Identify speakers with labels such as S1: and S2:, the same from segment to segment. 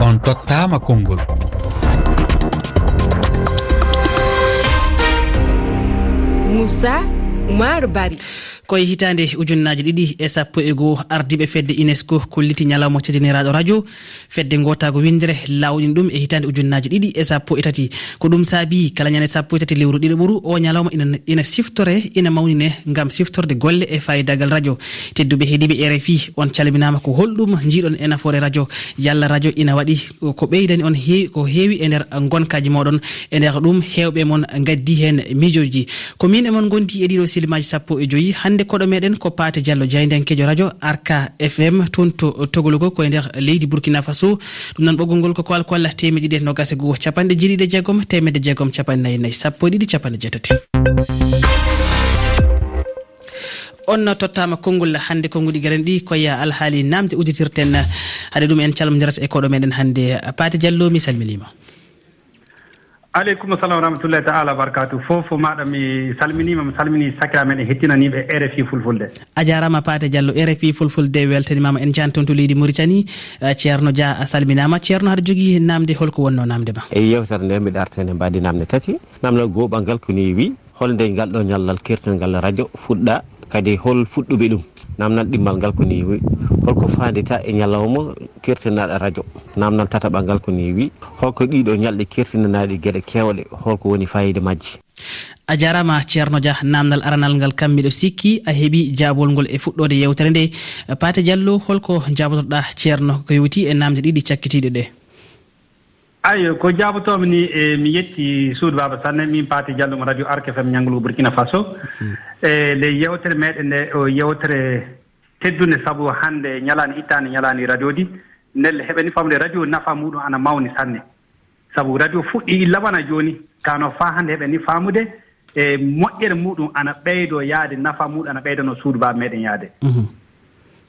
S1: on tottama konngol.
S2: Moussa oumar bari.
S3: koye hitande ujunnaji ɗiɗi e sappo e goho ardiɓe fedde unesco kolliti ñalawma cediniraɗo radio. Fedde gotago windere lawƴin ɗum e hitande ujunnaji ɗiɗi e sappo e tati. Ko ɗum saabi kala ñande sappo e tati lewru ɗiɗo ɓuuru o ñalawma ina siftore ina mawnine gam siftorde golle e fayidagal radio. Tedduɓe heediɓe rfi on calminama ko holɗum jiiɗon e nafoore radio. Yalla radio ina waɗi ko ɓeydani on heewi ko heewi e nder gonkaji moɗon. E nder ɗum hewɓe moon gaddi hen mijoji. Ko min e emon gondi e ɗiɗo silimaji sappo e joyyi hande hannde koɗo meɗen ko paate diallo diaydenkejo radio arka fm toon to togolugo koye nder leydi bourkina faso. Ɗum noon ɓoggol ngol koko alkoalla temeɗiɗi e nogase goo capanɗe jeeɗiɗi jeegom temedde jeegom capannayyi nayyi sappo e ɗiɗi capanɗe jeetati. On tottama konngol hannde konnguɗi garen ɗi koye alhaali namde uditirten haade ɗum en calmodirata e koɗo meɗen hannde paate diallo mi salminima.
S4: aleykum salam warahmatullahi taala wabarkatu fof maɗa mi salminima mi salmini sakira men e hettinaniɓe rfi fulfulde.
S3: A jarama paate diallo rfi fulfulde weltanimama en jani toon to leydi mauritanie. Eh, Ceerno dia a salminama. Ceerno haɗa jogui namde holko wonno namde ma.
S5: E yewtere nde mbiɗa artene mbadi namde tati. Namdal goɓal ngal koni wi holde ngal ɗo ñallal kirtal radio fuɗɗa. Kadi hol fuɗɗuɓe ɗum. namdal ɗimmal ngal ko ni wi. Holko fandita e ñalawma kertinaɗo radio. Namdal tataɓal ngal ko ni wi. Holko ɗiɗo ñalɗe kertinanaɗe gueɗe kewɗe holko woni fayide majji.
S3: A jarama ceerno dia namdal aranal ngal kam miɗo sikki a heeɓi jabol ngol e fuɗɗode yewtere nde. Pate diallo holko jabotoɗa ceerno ko yewti e namde ɗiɗi cakkitiɗe ɗe.
S4: ayo ko jabotomi ni e mi yetti suudu baba sanne min paati diallumo radio arc fm ñanglugo burkina faso. Hmm. Eh, e ley yewtere meɗen nde o yewtere teddunde sabu hannde ñalaani ittaani ñalaani radio di. Ndelle heɓani famde radio nafa muɗum ana mawni sanne. Sabu radio fuɗɗi illa wona jooni. Kano faa hannde heɓani faamude. E moƴƴere muɗum ana ɓeydo yaade nafa muɗum ana ɓeydano suudu baba meɗen yaade. Hmm.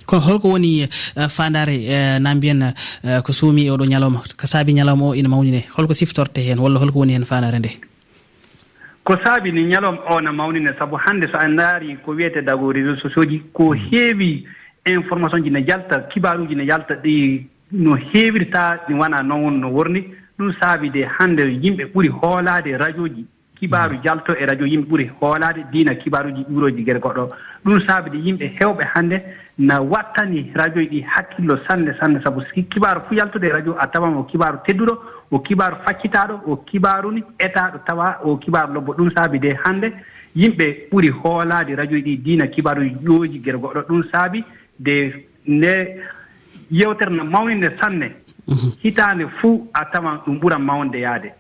S3: kono holko woni eh, fandare eh, na mbiyen eh, ko suumi oɗo ñalawma ko saabi ñalawma o ina mawnine holko siftorte heen walla holko woni heen fandare nde?
S4: Ko saabi ni ñalawma o na mawnine sabu hannde so a ndaari ko wiyete dago réseau sociaux ji ko heewi information ji ne jalta kibaruuji ne jalta ɗi no heewirta ɗi wonaa noon no worni. Ɗum saabi de hannde yimɓe ɓuri hoolaade radio ji kibaaru mm. jalto e radio yimɓe ɓuri hoolaade diina kibaaruuji ɓuroji gere goɗɗo. Ɗum saabi de yimɓe heewɓe hannde na wattani radio ji ɗi hakkillo sanne sanne sabu kibaru fuu yaltude radio a tawan o kibaru tedduɗo o kibaru faccitaɗo o kibaruni etaɗo tawa o kibaru lobbo ɗum saabi de hannde yimɓe ɓuri hoolaade radio ji ɗi diina kibaru ƴooji gere goɗɗo ɗum saabi de nde yewtere no mawninde sanne. Mhm. Hitaande fuu a tawan ɗum ɓuran mawnde yahde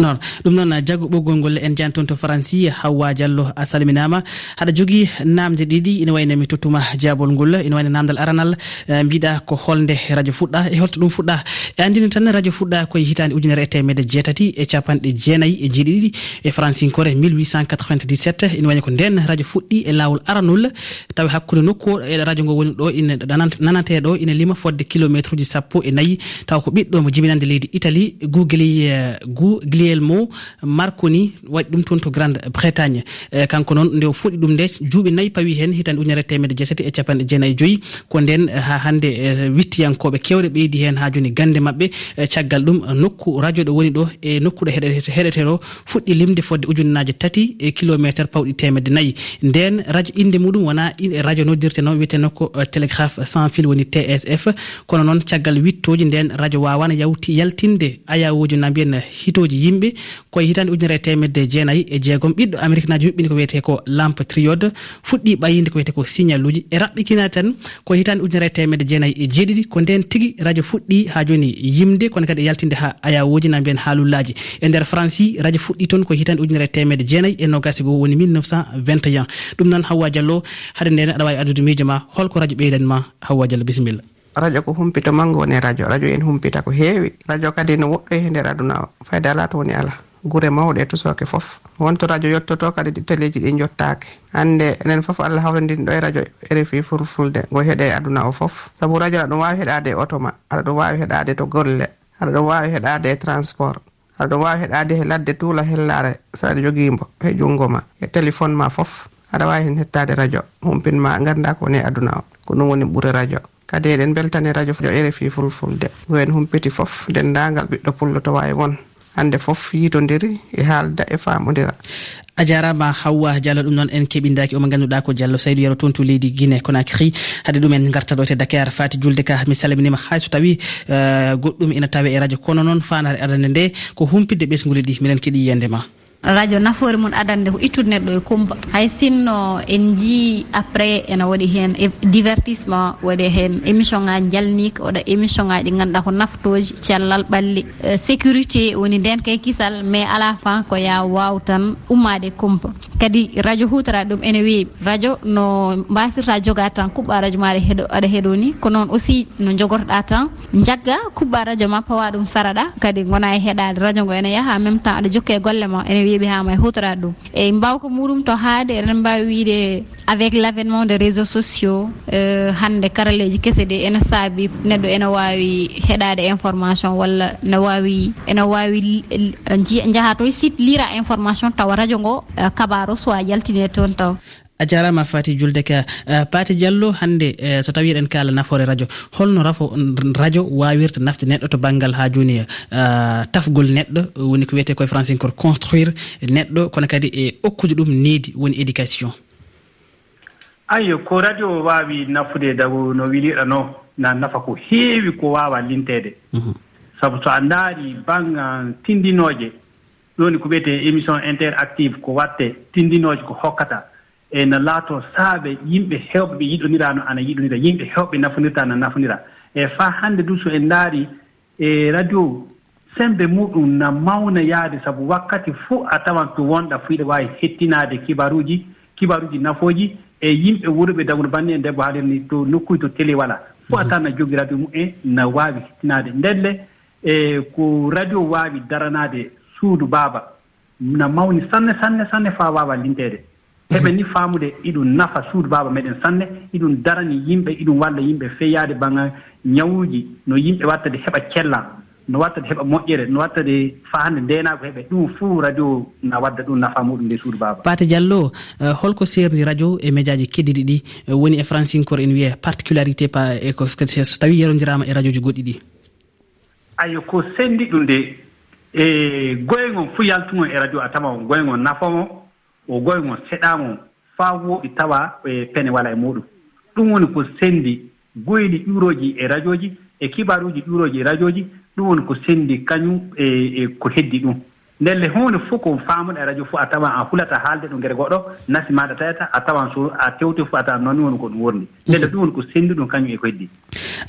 S3: non ɗum noon jaggo ɓoggol ngol en jani toon to franci hawwa diallo a salminama. Haɗa jogui namde ɗiɗi ina wayno mi tottuma jabol ngol ina wayno namdal aranal eh, mbiɗa ko holde radio fuɗɗa e holto ɗum fuɗɗa. E andini tan radio fuɗɗa koye hitande ujunere e temedde jeetati e capanɗe jeenayyi e jeeɗiɗiɗi e francinkore 1897 ina wayno ko nden radio fuɗɗi e lawol aranol. Tawi hakkude nokku e radio ngo woni ɗo ina nanate ɗo ina lima fodde kilométre uji sappo e nayyi. Taw ko ɓiɗɗo mo jibinande leydi italie gugli eh, gugli gabriel mo marconi waɗi ɗum toon to grande bretagne. E, kanko noon nde o fuɗi ɗum nde juuɓe nayyi pawi hen hitande ujunere temedde jeetati e capanɗe jeenayyi e joyyi ko nden e, ha hande wittiyankoɓe kewɗe ɓeydi hen ha joni gande mabɓe caggal ɗum. Nokku radio ɗo woni ɗo e nokkuɗo heɗeteɗo fuɗɗi limde fodde ujunnaji tati e kilométre pawɗi temedde nayyi. Nden radio inde muɗum wona radio noddirte noon wiyete nokku télégraphe sans fil woni tsf kono noon caggal wittoji nden radio wawana yawti yaltinde ayawoji na mbiyen hitoji yimɓe koye hitande ujunere e temedde e jeenayyi e jeegom. Ɓiɗɗo amérique naji huɓɓini ko wiyete ko lampe triode fuɗɗi ɓayinde ko wiyete ko signal uji e raɓɓikinani tan koye hitande ujunere e temedde jeenayyi e jeeɗiɗi. Ko nden tigui radio fuɗɗi ha joni yimde kono kadi e yaltinde ha ayawoji na mbiyen haalullaji e nder franci radio fuɗɗi toon koye hitande ujunere temedde jeenayyi e nogasi goo woni 1921 ɗum noon hawwa diallo haade nden aɗa wawi addude miijo ma holko radio ɓeydanma hawwa diallo bisimilla.
S6: radio ko humpito manngo woni radio. Radio en humpita ko heewi. Radio kadi no woɗɗo e nder aduna o fayde ala to woni ala. Gure mawɗe tusoke fof. Wonto radio yettoto kadi ɗi téléji ɗi jottake hannde enen fof allah hawrindini ɗo e radio rfi fulfulde go heeɗe e aduna o fof. Saabu radio aɗa ɗum wawi heɗade e auto ma. Aɗa ɗum wawi heɗade to golle. Aɗa ɗum wawi heɗade e transport. Aɗa ɗum wawi heɗade he ladde tuula hellare so aɗa jogiimbo he junngo ma e téléphone ma fof. Aɗa wawi hen hettade radio. Humpinma ganda ko woni e aduna o. Ko ɗum woni ɓuure radio. kadi eɗen beltani radio jo rfi fulfulde. Yo en humpiti foof dendagal ɓiɗɗo pullo to wawi won. Hande foof yitodiri e haalda e famodira.
S3: A jarama hawwa diallo ɗum noon en keɓidaki omo ganduɗa ko diallo saydou yero toon to leydi guine conakry. Haade ɗumen garta ɗo te dakar fati julde ka mi salminima hayso tawi eh, goɗɗum ina tawe e radio kono noon fanare adande nde ko humpidde ɓesguli ɗi miɗen keeɗi yiyandema
S7: radio nafoore mum adande ko ittude neɗɗo e kumba. Hay sinno en jii après ene waɗi hen e divertissement waɗi hen émission ŋaji jalnika waɗa émission ŋaji ɗi ganduɗa ko naftoji cellal ɓalli. Eh, sécurité woni nden kay kisal mais ala fin ko ya waw tan ummade e kumpa kadi radio hutorade ɗum ene weeɓi radio no mbasirta jogade tan kuɓɓa radio ma heɗo aɗa heeɗo ni ko noon aussi no jogorɗa tan jagga kuɓɓa radio ma pawa ɗum saraɗa kadi gona e heeɗade radio ngo ene yaaha en même temps aɗa jokke e golle ma ene yeeɓi hama e hutorade ɗum. Eyyi mbawka muɗum to haade eɗen mbawi wiide avec l' avènement de réseau sociaux eh, hande karalleji kese ɗe ene saabi neɗɗo ene wawi heɗade information walla ne wawi ene wawi jaaha to site lira information tawa radio ngo eh, kabaro soit yaltine toon taw.
S3: a jarama fati julde ka eh, pati diallo hannde eh, so tawi eɗen kala nafoore radio. Holno rafo radio wawirta nafde neɗɗo to banggal ha joni e, eh, tafgol neɗɗo woni ko wiyete koye francinkor construire neɗɗo. Kono kadi e okkude ɗum needi woni éducation.
S4: Ayo ko radio wawi nafude dago no wiliɗano na nafa ko heewi ko wawa lintede mhm. sabu so a ndaari banggal tindinooje ɗoni ko wiyete émission interactive ko watte tindinooje ko hokkata. e no laato saaɓe yimɓe hewɓe ɓe yiɗonirano ana yiɗonira yimɓe hewɓe nafonirta no nafonira. E faa hannde du so en ndaari e radio sembe muɗum na mawna yahde sabu wakkati fof a tawan to wonɗa fu iɗa waawi hettinaade kibaruuji kibaruuji nafooji e yimɓe wuroɓe dawno banni e mhm. en debbo haalirni to nokkuy to télé wala. Fo a tawan na jogi radio mumen na waawi hettinaade. Ndelle e ko radio waawi daranaade suudu baaba na mawni sanne sanne sanne faa waawa limteede heɓe ni faamude iɗum nafa suudu baaba meɗen sanne iɗum darani yimɓe iɗum walla yimɓe feeyaade baŋngal ñawuuji. No yimɓe wattade heɓa cella no wattade heɓa moƴƴere no wattade faande ndeenaago heɓe. Ɗum fuu radio na wadda ɗum nafa muɗum nde suudu baaba.
S3: Pate diallo eh, holko seerdi radio e médiaji keddiɗi ɗi eh, woni e francinkor en wiye particularité pa eko so tawii yerondirama e radio ji goɗɗi ɗi.
S4: Ayo ko senndi ɗum nde e goyngon fuu yaltungon e radio a tawa goyngon nafamo o goymo seɗamo faa woɗi tawa e pene wala e muɗum. Ɗum woni ko sendi goyli ƴuroji e radio ji e kibaruji ƴuroji e radio ji ɗum woni ko sendi kañum e, e ko heddi ɗum. Ndelle hunde fof ko faamuɗa e radio fof a tawan a hulata haalde ɗo ngere goɗɗo nasi maɗa tayata a tawan so a tewte fof a tawan noon woni ko ɗum worni. Ndelle mhm. ɗum woni ko sendi ɗum kañum e ko heddi.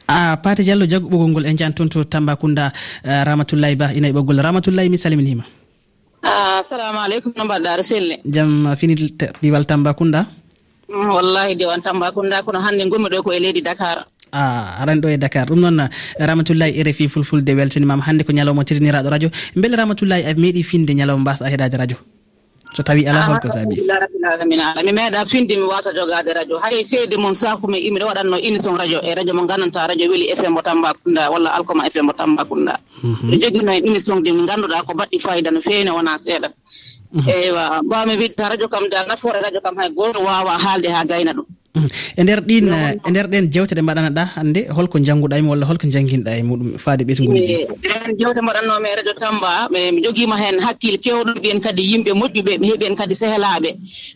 S3: A pate diallo jaggu ɓoggol ngol en jan toon to tambacounda ramatullayi ba ina e ɓoggol ramatullayi mi salminima Ah,
S8: assalamu aleykum no mbaɗɗa aɗa selli.
S3: Jaam fini diwal tambacounda mm,
S8: wallahi diwan tambacounda kono hannde gonmi ɗo e ko e leydi dakar.
S3: Ah, a arani ɗo e dakar. Ɗum noon ramatullahi rfi fulfulde weltanimama hannde ko ñalawma tirniraɗo radio. Beele ramatullahi a meeɗi finde ñalawma mbasa e heɗade radio. so tawi ala ah, holko saabi.
S8: mi meeɗa finde mi wasa jogade radio. Hay seede mon sakume imiɗa waɗanno émission radio. E radio mo gandanta radio weeli fm mo tambakunda walla alkoma fm mo tambakunda ɗo mhm. joguino hen émission de mi ganduɗa ko baɗɗi fayida no feewni wona seeɗa. Mhm. Eywa mbawmi wiide ta radio kam da nafoore radio kam hay goto wawa haalde ha gayna ɗum. Mm.
S3: e nder ɗin e nder ɗen jewte ɗe mbaɗanaɗa hannde holko jannguɗa e mum walla holko jangginɗa e muɗum faade ɓesguli ɗi eh,
S8: ɗen jewte mbaɗannomi e radio tamba mi jogiima heen hakkille keewɗo mbiyen kadi yimɓe moƴƴuɓe mi heeɓi en kadi sehlaaɓe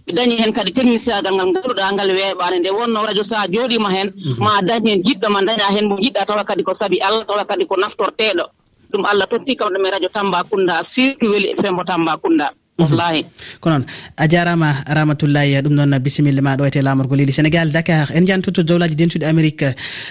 S8: mi dañi heen kadi technicien gal ngal ngannduɗaa ngal weeɓaani nde wonno radio so a jooɗiima heen mhm. ma dañi heen jiɗɗo ma daña heen mo jiɗɗa tawa kadi ko sabi allah tawa kadi ko naftorteeɗo. Ɗum allah totti kam ɗum e radio tamba kunda surtout weli fm tamba kunda. Mhm. wallahi.
S3: Ko noon a jarama ramatullahi ɗum noon bisimilla ma ɗo ete lamorgo leydi sénégal dakar. En jantoto dowlaji dentuɗe amérique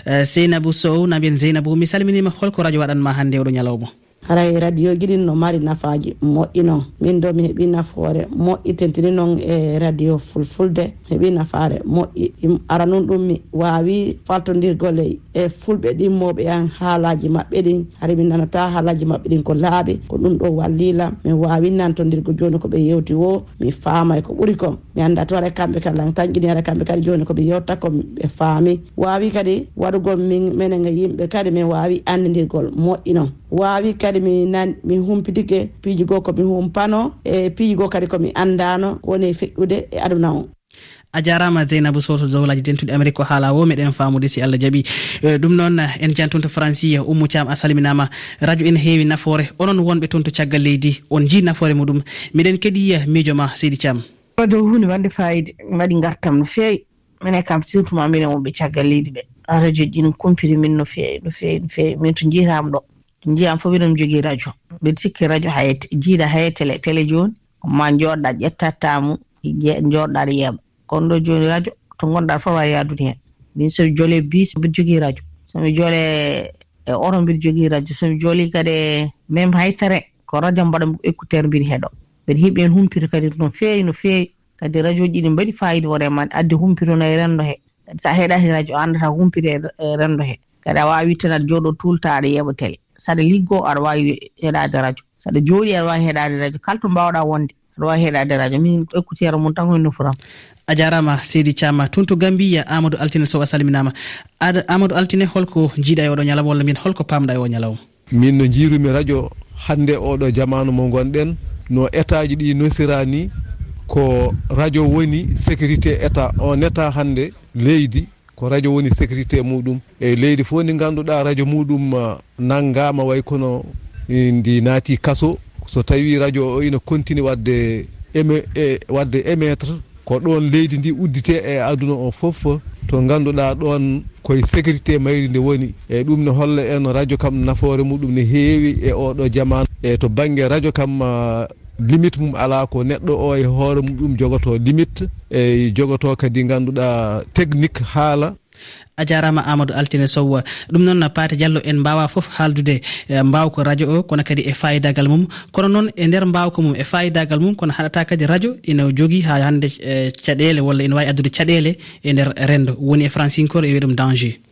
S3: euh, seynabou sow na mbiyen zeynabou mi salminima holko radio waɗanma hannde oɗo ñalawma.
S9: haray radio ji ɗin no mari nafaji moƴƴi noon min ɗo mi heeɓi nafoore moƴƴi tentini noon e radio fulfulde heeɓi nafaare moƴƴi. Ara nun ɗum mi wawi faltodirgole e fulɓe ɗimmoɓe an haalaji maɓɓe ɗin. Hara min nanata haalaji maɓɓe ɗin ko laaɓi ko ɗum ɗo wallila. Min wawi nantodirgo joni koɓe yewti wo mi faamay ko ɓuuri kom mi anda to ara kamɓe kadi lan tanƴini ara kamɓe kadi joni koɓe yewta ko ɓe faami. Wawi kadi waɗugol min menen e yimɓe kadi min wawi andidirgol moƴƴi noon wawi kadi mi nan mi humpitike piiji goo komi humpano e piiji goo kadi komi andano woni feƴƴude e aduna o.
S3: A jarama zeynabou soto dowlaji dentuɗi amérique ko haala o meɗen famude si allah jaaɓi e, ɗum noon en jantunto franci ummu thiam a salminama radio ene heewi nafoore. Onon wonɓe toon to caggal leydi on ji nafoore muɗum. Miɗen keeɗi miijo ma seydi thiam
S10: radio hunde wande fayide waɗi gartam no fewi minen kam surtout ma minen wonɓe caggal leydi ɓe. Radio ji no kompiri min no fewi no fewi no fewi min to jiitama ɗo. ndiyam fof miɗum jogii radio. Mbiɗa sikki radio ha jiiɗa haye télé télé jooni ma jooɗɗa ƴettattamu jooɗɗaɗa yeeɓa. Kono ɗo jooni radio to gonɗa fof wawi yaadude heen min somi joole bis mbiɗa jogii radio. Somi joole e oto mbiɗa jogii radio. Somi jooli kadi e même hay terrain ko radio mbaɗa écouteur mbiɗa heeɗo mbiɗa heeɓi heen humpito kadi no feewi no feewi. Kadi radio ji ɗi mbaɗi fayida wona e ma adde humpitona e renndo hee kadi sa a heeɗaki radio a anndata humpito e, e renndo hee kadi a wawi wittana aɗa jooɗo tulta aɗa yeeɓa télé saɗa liggo aɗa wawi heɗade radio. Saɗa jooɗi aɗa wawi heɗade radio. Kala to mbawɗa wonde aɗa wawi heɗade radio. Min écouteur mum tan koye nufuram
S3: a jarama seydi thiama toon to gambiya amadou altine sow a salminama amadou altine holko jiiɗa e oɗo ñalawma walla min holko pamɗa e o ñalawma?
S11: Min no jiirumi radio hande oɗo jamanu mo gonɗen no état ji ɗi nosira ni ko radio woni sécurité état. On état hande leydi ko radio woni sécurité muɗum. E leydi fof ndi ganduɗa radio muɗum uh, nanggama way kono e, ndi naati kaso. So tawi radio o ina continue wadde e, wadde émettre ko ɗon leydi ndi uddite e aduna o foof to ganduɗa ɗon koye sécurité mayri nde woni. E ɗum ne holla en radio kam nafoore muɗum ne heewi e oɗo jamanu. E to banggue radio kam uh, limite mum ala ko neɗɗo o e hoore muɗum jogoto limite e jogoto kadi ganduɗa technique haala.
S3: A jarama amadou altine sow ɗum noon paate diallo en mbawa foof haaldude e, mbawko radio o kono kadi e fayidagal mum. Kono noon e nder mbawko mum e fayidagal mum kono haɗata kadi radio ina jogui ha hande caɗele walla ina wawi addude caɗele e nder rendo woni e francinkor e wiya ɗum danger.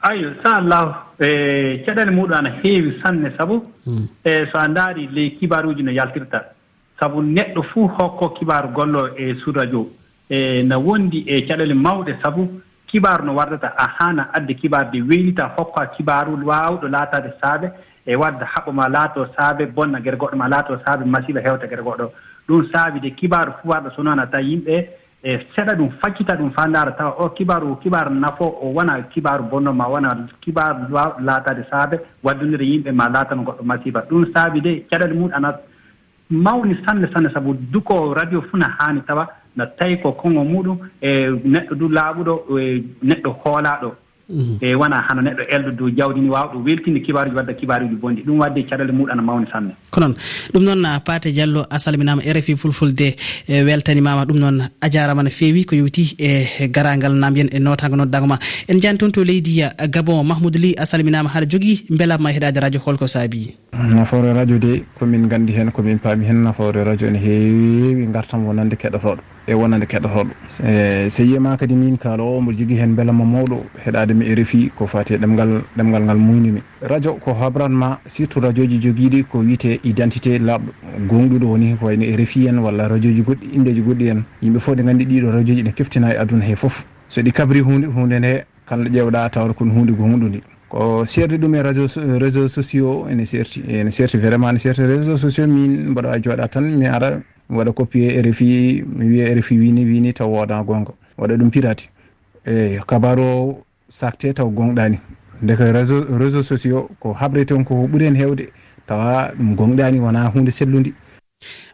S4: ayo inchallahu e caɗele muɗum ana heewi sanne sabu hmm. e so a ndaari ley kibaruji no yaltirta. Sabu neɗɗo fuu hokko kibaru gollo e sur radio e no wondi e caɗele mawɗe sabu kibaru no wardata. A haana adde kibaru de weylita hokka kibaru waawɗo laataade saabe e wadde haɓo ma laato saabe bonna gere goɗɗo ma laato saabe masiba heewta gere goɗɗo ɗum saabi de kibaru fuu warɗo so noon a tawi yimɓe e seɗa ɗum faccita ɗum fa ndaara tawa o kibaru o kibaru nafo o wona kibaru bonno ma wona kibaru laatade saabe waddunire yimɓe ma laatano goɗɗo masiba ɗum saabi de caɗele muɗum ana mawni sanne sanne sabu duko radio fuu na haani tawa no tawi ko kongo muɗum e neɗɗo du laaɓuɗo e neɗɗo hoolaɗo Mm-hmm. Eh, eyi wona hano neɗɗo eldo dow jawdi ni wawa ɗo weltinde kibaruji wadda kibaruji bonɗi ɗum wadde caɗele muɗum ana mawni sanne.
S3: Ko noon ɗum noon ah, paate diallo a salminama e rfi fulfulde e weltanimama ɗum noon a jarama no fewi ko yewti e garagal namyen e notago noddago ma. En jani toon to leydi ah, gabon mahmoudou ly a salminama haɗa jogui beelama e heeɗade radio holko saabi mm,
S12: nafoore radio de komin gandi hen komin paami hen nafoore radio ne heewi gartam wonande keɗotoɗo e wonande keɗotoɗo. E, so yiyama kadi min kaalowo mboɗo jogui hen beelama mawɗo heɗade mi e refi ko fati e ɗemgal ɗemgal ngal muynimi radio ko habranma surtout radio ji joguiɗi ko wiite identité laaɓɗo. Gonɗuɗo woni ko wayno e refi en walla radio ji goɗɗi indeji goɗɗi en. Yimɓe foof nde gandi ɗiɗo radio ji ɗe keftina e aduna he foof so ɗi kabri hunde hunde nde kamɗe ƴewɗa tawata kon hunde gonɗude ko seerde ɗum e radio réseau sociaux ene serti ene serti vraiment ne serti réseau sociaux min mbaɗa joɗa tan mi ara mi waɗa copié rfi mi wiya rfi wini wini taw woɗa gonga. Waɗa ɗum pirati. Eyi kabaru o sacte taw gonɗani deke réseau sociaux ko haɓrete on ko ɓuuri hen hewde tawa ɗum gonɗani wona hunde sellude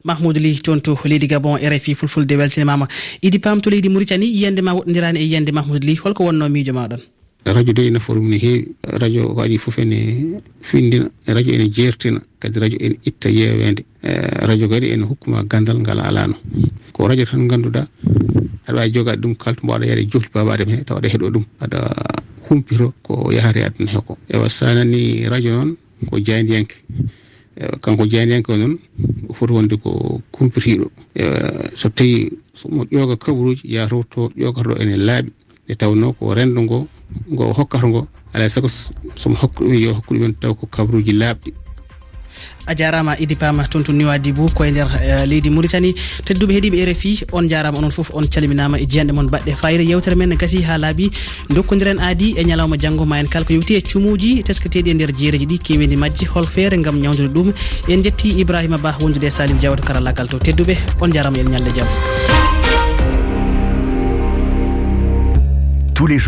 S3: mahmoudou ly toon to leydi gabon rfi fulfulde weltinimama idi pam to leydi mauritanie yiyande ma woɗɗodirani e yiyande mahmoudou ly holko wonno miijo maɗon.
S13: radio de ene forum ne heewi radio ko waɗi fof ene findina radio ene jertina kadi radio ene itta yeewede e, radio kadi ene hokkuma gandal ngal alano ko radio tan ganduɗa aɗa wawi jogade ɗum kalto mbo aɗa yaade johli babaɗem he tawa aɗa heeɗo ɗum aɗa humpito ko yahate aduna he ko. Ewa sanani radio noon ko jaydiyanke kanko jaydiyanke o noon foti wonde ko kumpitiɗo so tawi somo ƴooga kabaruji yataw to ƴogotoɗo ene laaɓi. nde tawno ko rendo ngo ngo hokkata ngo alay saago somo hokku ɗum yo hokku ɗumen taw ko kabruji laaɓɗi.
S3: A jarama idi pam toon to niwadi bou koye nder eh, leydi mauritanie tedduɓe heeɗiɓe e rfi on jarama onon foof on calminama e jiyanɗe moon baɗɗe fayre. Yewtere men gasi ha laaɓi dokkodiren aadi e ñalawma janggo ma en kala ko yewti e cumuji teskateɗi e nder jeereji ɗi kewidi majji hol feere gam ñawdude ɗum. En jetti ibrahima ba wondude e salim diawato karallagal to tedduɓe. On jarama en ñalde jaam
S14: tous les jours.